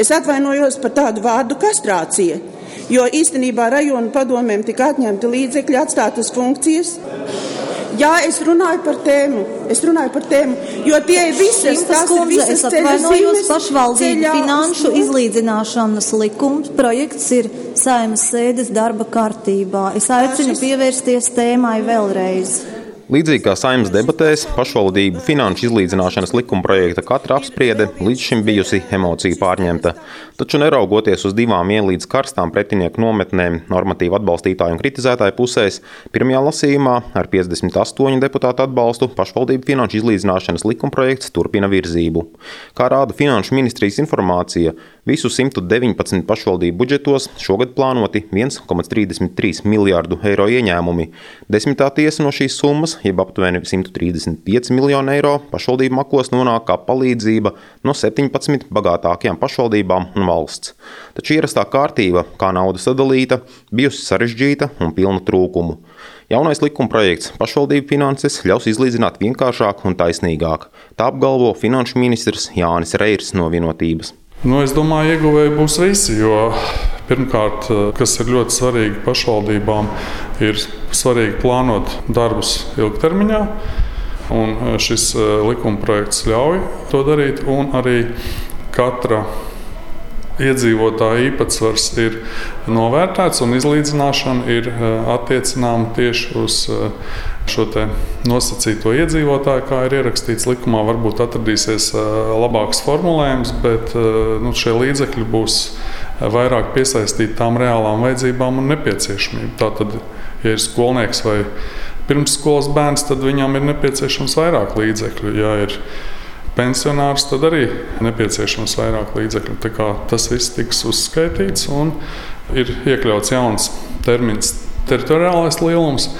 Es atvainojos par tādu vārdu kastrācija, jo īstenībā rajonu padomēm tika atņemti līdzekļi atstātas funkcijas. Jā, es runāju par tēmu. Es runāju par tēmu, jo tie ir visas tās ir visas ceļojumus pašvaldību finanšu izlīdzināšanas likums. Projekts ir saimas sēdes darba kārtībā. Es aicinu pievērsties tēmai vēlreiz. Līdzīgi kā saimnes debatēs, pašvaldību finanšu izlīdzināšanas likuma projekta katra apspriede līdz šim bijusi emociju pārņemta. Taču neraugoties uz divām ielīdz karstām pretinieku nometnēm normatīvu atbalstītāju un kritizētāju pusēs, pirmajā lasījumā ar 58 deputātu atbalstu pašvaldību finanšu izlīdzināšanas likuma projekts turpina virzību. Kā rāda Finanšu ministrijas informācija, visu 119 pašvaldību budžetos šogad plānoti 1,33 miljārdu eiro ieņēmumi. Desmitā tiesa no šīs summas jeb aptuveni 135 miljonu eiro, pašvaldību makos nonāk kā palīdzība no 17 bagātākajām pašvaldībām un valsts. Taču ierastā kārtība, kā nauda sadalīta, bijusi sarežģīta un pilna trūkumu. Jaunais likuma projekts pašvaldību finanses ļaus izlīdzināt vienkāršāk un taisnīgāk. Tā apgalvo finanšu ministrs Jānis Reirs no vienotības. Nu, es domāju, ieguvēji būs visi, jo pirmkārt, kas ir ļoti svarīgi pašvaldībām, ir svarīgi plānot darbus ilgtermiņā. Un šis eh, likuma projekts ļauj to darīt, arī katra iedzīvotāja īpatsvars ir novērtēts un izlīdzināšana ir eh, attiecinām tieši uz eh, šo nosacīto iedzīvotāju, kā ir ierakstīts likumā. Varbūt atradīsies eh, labāks formulējums, bet nu, šie līdzekļi būs vairāk piesaistīti tām reālām vajadzībām un nepieciešamībām. Tātad, ja ir skolnieks vai pirmsskolas bērns, tad viņam ir nepieciešams vairāk līdzekļu. Ja ir pensionārs, tad arī nepieciešams vairāk līdzekļu. Tas viss tiks uzskaitīts un ir iekļauts jauns termins - teritoriālais lielums.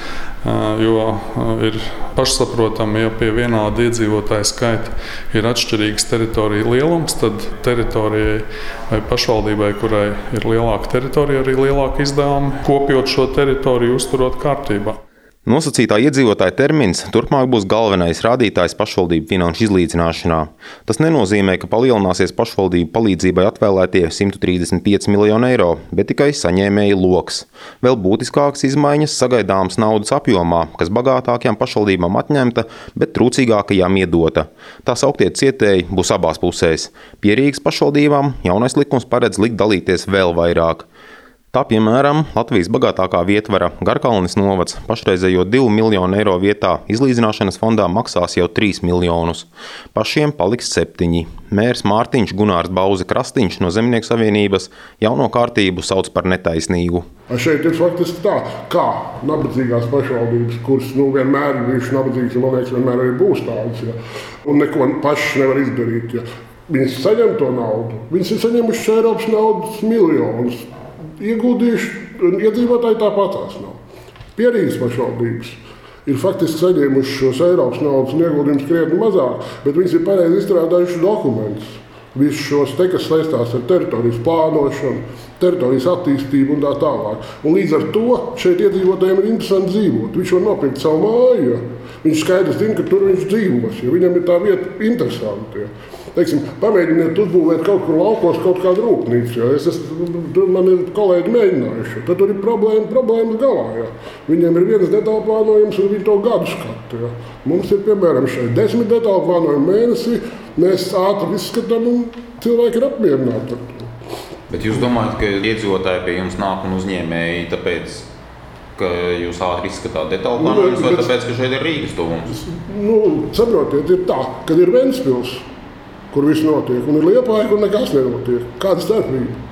Jo ir pašsaprotami, ja pie vienāda iedzīvotāja skaita ir atšķirīgs teritorija lielums, tad teritorijai vai pašvaldībai, kurai ir lielāka teritorija, arī lielāka izdevuma kopjot šo teritoriju, uzturot kārtībā. Nosacītā iedzīvotāja termins turpmāk būs galvenais rādītājs pašvaldību finanšu izlīdzināšanā. Tas nenozīmē, ka palielināsies pašvaldību palīdzībai atvēlētie 135 miljoni eiro, bet tikai saņēmēju lokus. Vēl būtiskākas izmaiņas sagaidāmas naudas apjomā, kas bagātākajām pašvaldībām atņemta, bet trūcīgākajām iedota. Tā sauktie cietēji būs abās pusēs. Pierīgas pašvaldībām jaunais likums paredz likt dalīties vēl vairāk. Tā piemēram, Latvijas bagātākā vietvara Garkalnis novads pašreizējo 2 miljonu eiro vietā izlīdzināšanas fondā maksās jau 3 miljonus. Pašiem paliks 7. Mērs Mārtiņš Gunārs Bauze Krastīņš no Zemnieku savienības jauno kārtību sauc par netaisnīgu. Šeit ir faktiski tā, kā nabadzīgās pašvaldības, kuras nu, vienmēr ir bijušas nabadzīgas, un man liekas, vienmēr arī būs tādas, ja, un neko pašas nevar izdarīt. Ja. Viņas saņem to naudu. Viņas ir saņēmušas Eiropas naudas miljonus ieguldījuši, un iedzīvotāji tāpatās nav. Pierīgas pašvaldības ir faktiski saņēmušas šos Eiropas naudas ieguldījumus krietni mazāk, bet viņas ir pareizi izstrādājušas dokumentus. Visus šos te, kas saistās ar teritorijas plānošanu, teritorijas attīstību un tā tālāk. Un līdz ar to šeit iedzīvotājiem ir interesanti dzīvot. Viņš var nopirkt savu māju, jo viņš skaidrs zina, ka tur viņš dzīvos, jo viņam ir tā vieta interesanta. Ja. Teiksim, pamēģiniet uzbūvēt kaut kur laukos kaut kādu rūpnīcu. Ja. Es esmu, tur man ir kolēģi mēģinājuši. Tad tur ir problēma, problēmas galā. Ja. Viņiem ir viens detālu plānojums, un viņi to gadu skata. Ja. Mums ir piemēram šeit desmit detālu plānojumi mēnesī. Mēs ātri izskatām, un cilvēki ir apmierināti ar to. Bet jūs domājat, ka iedzīvotāji pie jums nāk un uzņēmēji tāpēc, ka jūs ātri izskatāt detaļu plānojumus, nu, vai tāpēc, ka šeit ir Rīgas tuvums? Nu, saprotiet, ir tā, ka ir Ventspils kur viss notiek, un ir liepaņa, kur nekas nenotiek. Kāda starpība?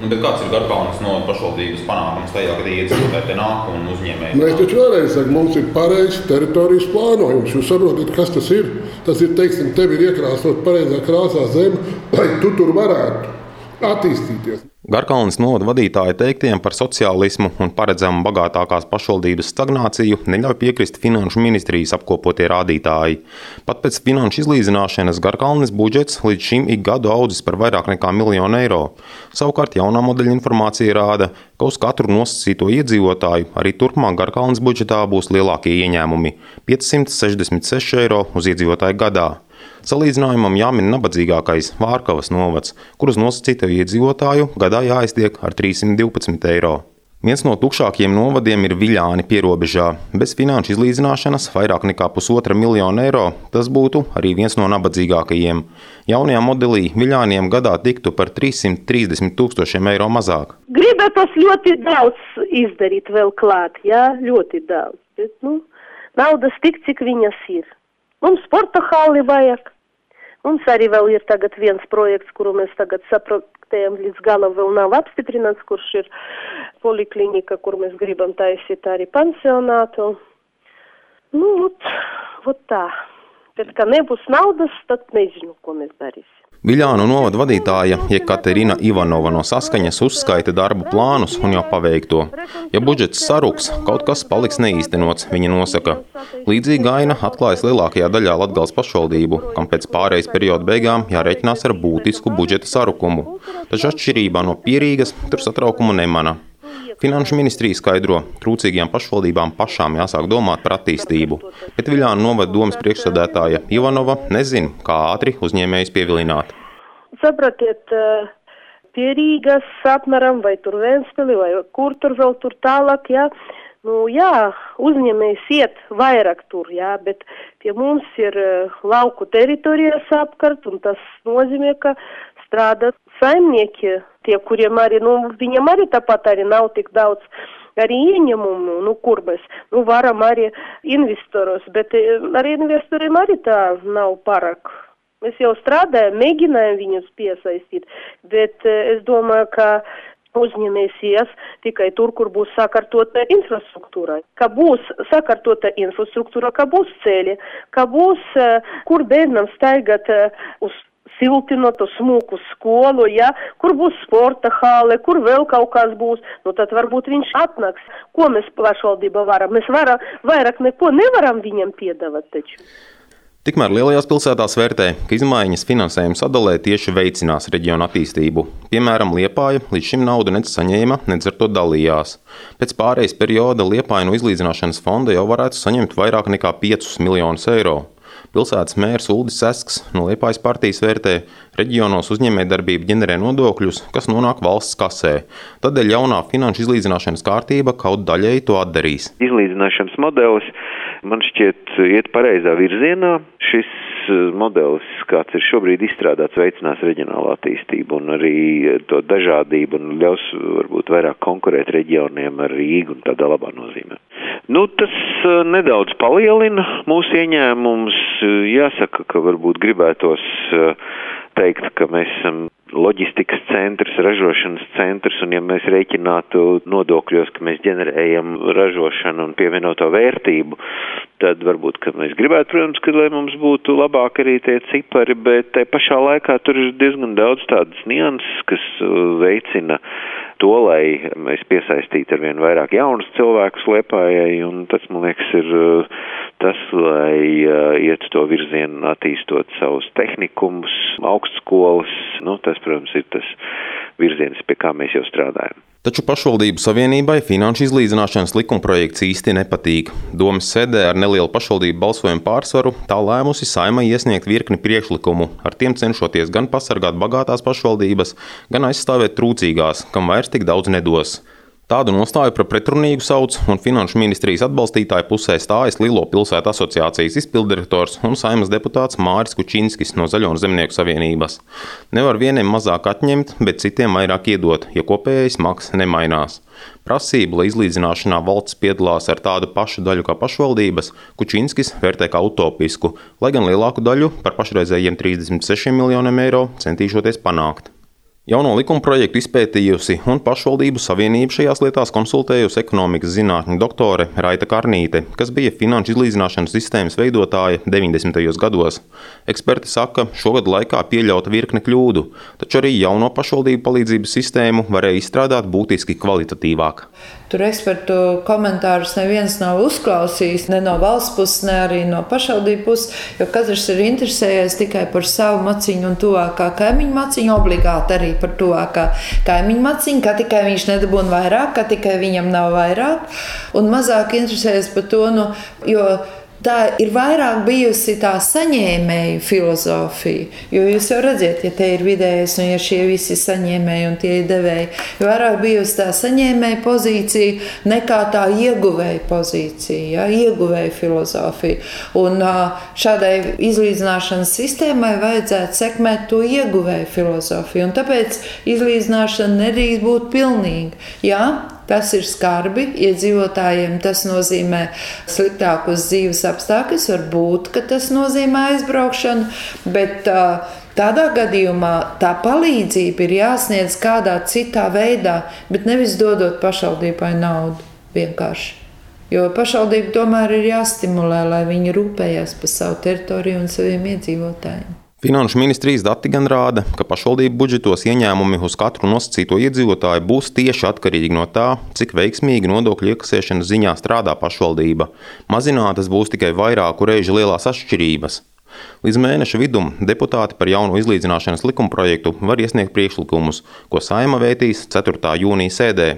Nu, kāds ir Garkānas no pašvaldības panākums tajā, kad iedzīvotāji te nāk un uzņēmēji? Mēs taču vēlreiz sakām, mums ir pareizs teritorijas plānojums. Jūs saprotat, kas tas ir? Tas ir, teiksim, tev ir iekrāsot pareizā krāsā zeme, lai tu tur varētu attīstīties. Garkalnas novada vadītāja teiktiem par sociālismu un paredzamu bagātākās pašvaldības stagnāciju neļauj piekrist Finanšu ministrijas apkopotie rādītāji. Pat pēc finanšu izlīdzināšanas Garkalnes budžets līdz šim ik gadu audzis par vairāk nekā miljonu eiro. Savukārt jaunā modeļa informācija rāda, ka uz katru nosacīto iedzīvotāju arī turpmāk Garkalnes budžetā būs lielākie ieņēmumi - 566 eiro uz iedzīvotāju gadā. Salīdzinājumam jāmin nabadzīgākais Vārkavas novads, kur uz nosacīto iedzīvotāju gadā jāiztiek ar 312 eiro. Viens no tukšākajiem novadiem ir Viļāni pierobežā. Bez finanšu izlīdzināšanas vairāk nekā pusotra miljona eiro tas būtu arī viens no nabadzīgākajiem. Jaunajā modelī Viļāniem gadā tiktu par 330 tūkstošiem eiro mazāk. Gribētos ļoti daudz izdarīt vēl klāt, jā, ļoti daudz. Bet, nu, naudas tik, cik viņas ir. Mums sporta hali vajag. Mums arī vēl ir tagad viens projekts, kuru mēs tagad saproktējam līdz galam vēl nav apstiprināts, kurš ir poliklinika, kur mēs gribam taisīt arī pansionātu. Nu, ot, ot tā. Bet, ka nebūs naudas, tad nezinu, ko mēs darīsim. Viļānu novada vadītāja Jekaterina Ivanova no saskaņas uzskaita darbu plānus un jau paveikto. Ja budžets saruks, kaut kas paliks neīstenots, viņa nosaka. Līdzīga aina atklājas lielākajā daļā Latgales pašvaldību, kam pēc pārejas perioda beigām jārēķinās ar būtisku budžeta sarukumu. Taču atšķirībā no pierīgas tur satraukumu nemana. Finanšu ministrija skaidro, trūcīgajām pašvaldībām pašām jāsāk domāt par attīstību, bet Viļāna novada domas priekšsēdētāja Ivanova nezina, kā ātri uzņēmējus pievilināt. Sapratiet, eh, pie Rīgas apmēram vai tur Ventspili vai kur tur vēl tur tālāk, jā. Nu, jā, uzņēmējs iet vairāk tur, jā, bet pie mums ir uh, lauku teritorijas apkārt, un tas nozīmē, ka strādā saimnieki, tie, kuriem arī, nu, viņam arī tāpat arī nav tik daudz arī ieņemumu, nu, kur mēs, nu, varam arī investorus, bet e, ar investoriem arī tā nav parāk. Mēs jau strādājam, mēģinājam viņus piesaistīt, bet es domāju, ka uzņēmējs ies tikai tur, kur būs sakārtota infrastruktūra. Ka būs sakārtota infrastruktūra, ka būs ceļi, ka būs, kur bērnam staigāt uz siltinotu smuku skolu, ja, kur būs sporta hāle, kur vēl kaut kas būs, nu tad varbūt viņš atnāks. Ko mēs pašvaldība varam? Mēs varam, vairāk neko nevaram viņam piedāvāt taču. Tikmēr lielajās pilsētās vērtē, ka izmaiņas finansējuma sadalē tieši veicinās reģionu attīstību. Piemēram, Liepāja līdz šim naudu nec saņēma, nec ar to dalījās. Pēc pārejas perioda Liepāja no izlīdzināšanas fonda jau varētu saņemt vairāk nekā 5 miljonus eiro. Pilsētas mērs Uldis Sesks no Liepājas partijas vērtē, reģionos uzņēmējdarbība ģenerē nodokļus, kas nonāk valsts kasē. Tādēļ jaunā finanšu izlīdzināšanas kārtība kaut daļēji to atdarīs. Izlīdzināšanas modelis man šķiet iet pareizā virzienā. Šis eh, modelis, kāds ir šobrīd izstrādāts, veicinās reģionālo attīstību un arī to dažādību un ļaus varbūt vairāk konkurēt reģioniem ar Rīgu un tādā labā nozīmē. Nu, tas uh, nedaudz palielina mūsu ieņēmumus. Jāsaka, ka varbūt gribētos uh, teikt, ka mēs esam loģistikas centrs, ražošanas centrs, un ja mēs rēķinātu nodokļos, ka mēs ģenerējam ražošanu un pievienoto vērtību, tad varbūt, ka mēs gribētu, protams, ka lai mums būtu labāk arī tie cipari, bet te pašā laikā tur ir diezgan daudz tādas nianses, kas uh, veicina to, lai mēs piesaistītu ar vien vairāk jaunus cilvēkus Liepājai, un tas, man liekas, ir uh, tas, lai uh, iet to virzienu attīstot savus tehnikumus, augstskolas, nu, tas, protams, ir tas virziens, pie kā mēs jau strādājam. Taču pašvaldību savienībai finanšu izlīdzināšanas likumprojekts īsti nepatīk. Domas sēdē ar nelielu pašvaldību balsojumu pārsvaru tā lēmusi saimai iesniegt virkni priekšlikumu, ar tiem cenšoties gan pasargāt bagātās pašvaldības, gan aizstāvēt trūcīgās, kam vairs tik daudz nedos. Tādu nostāju par pretrunīgu sauc un Finanšu ministrijas atbalstītāju pusē stājas Lilo pilsētu asociācijas izpildirektors un saimas deputāts Māris Kučinskis no Zaļo un Zemnieku savienības. Nevar vieniem mazāk atņemt, bet citiem vairāk iedot, ja kopējais maks nemainās. Prasību, lai izlīdzināšanā valsts piedalās ar tādu pašu daļu kā pašvaldības, Kučinskis vērtē kā utopisku, lai gan lielāku daļu par pašreizējiem 36 miljoniem eiro centīšoties panākt. Jauno likuma projektu izpētījusi un pašvaldību savienību šajās lietās konsultējusi ekonomikas zinātņu doktore Raita Karnīte, kas bija finanšu izlīdzināšanas sistēmas veidotāja 90. gados. Eksperti saka, šogad laikā pieļauta virkne kļūdu, taču arī jauno pašvaldību palīdzības sistēmu varēja izstrādāt būtiski kvalitatīvāk. Tur ekspertu komentārus neviens nav uzklausījis, ne no valsts puses, ne arī no pašvaldību puses, jo katrs ir interesējies tikai par savu maciņu un tuvākā kaimiņu maciņu, obligāti arī par tuvākā kaimiņu maciņu, ka tikai viņš nedabūna vairāk, ka tikai viņam nav vairāk, un mazāk interesējies par to, nu, jo tā ir vairāk bijusi tā saņēmēju filozofija. Jo jūs jau redzat, ja te ir vidējais un ja šie visi saņēmēji un tie ir devēji, jo vairāk bijusi tā saņēmēja pozīcija nekā tā ieguvēja pozīcija, ja, ieguvēja filozofija. Un šādai izlīdzināšanas sistēmai vajadzētu sekmēt to ieguvēju filozofiju. Un tāpēc izlīdzināšana nedrīkst būt pilnīga. Jā, Tas ir skarbi iedzīvotājiem. Tas nozīmē sliktākus dzīves apstākļus. Varbūt tas nozīmē aizbraukšanu, bet tādā gadījumā tā palīdzība ir jāsniedz kādā citā veidā, bet nevis dodot pašvaldībai naudu vienkārši. Jo pašvaldība tomēr ir jāstimulē, lai viņi rūpējas par savu teritoriju un saviem iedzīvotājiem. Finanšu ministrijas dati gan rāda, ka pašvaldību budžetos ieņēmumi uz katru nosacīto iedzīvotāju būs tieši atkarīgi no tā, cik veiksmīgi nodokļu iekasēšanas ziņā strādā pašvaldība. Mazinātas būs tikai vairāku reižu lielās atšķirības. Līdz mēneša vidum deputāti par jauno izlīdzināšanas likumprojektu var iesniegt priekšlikumus, ko saima vētīs 4. jūnija sēdē.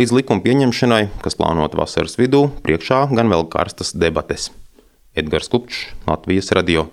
Līdz likuma pieņemšanai, kas plānota vasaras vidū, priekšā gan vēl karstas debates. Edgars Kupčs, Latvijas radio.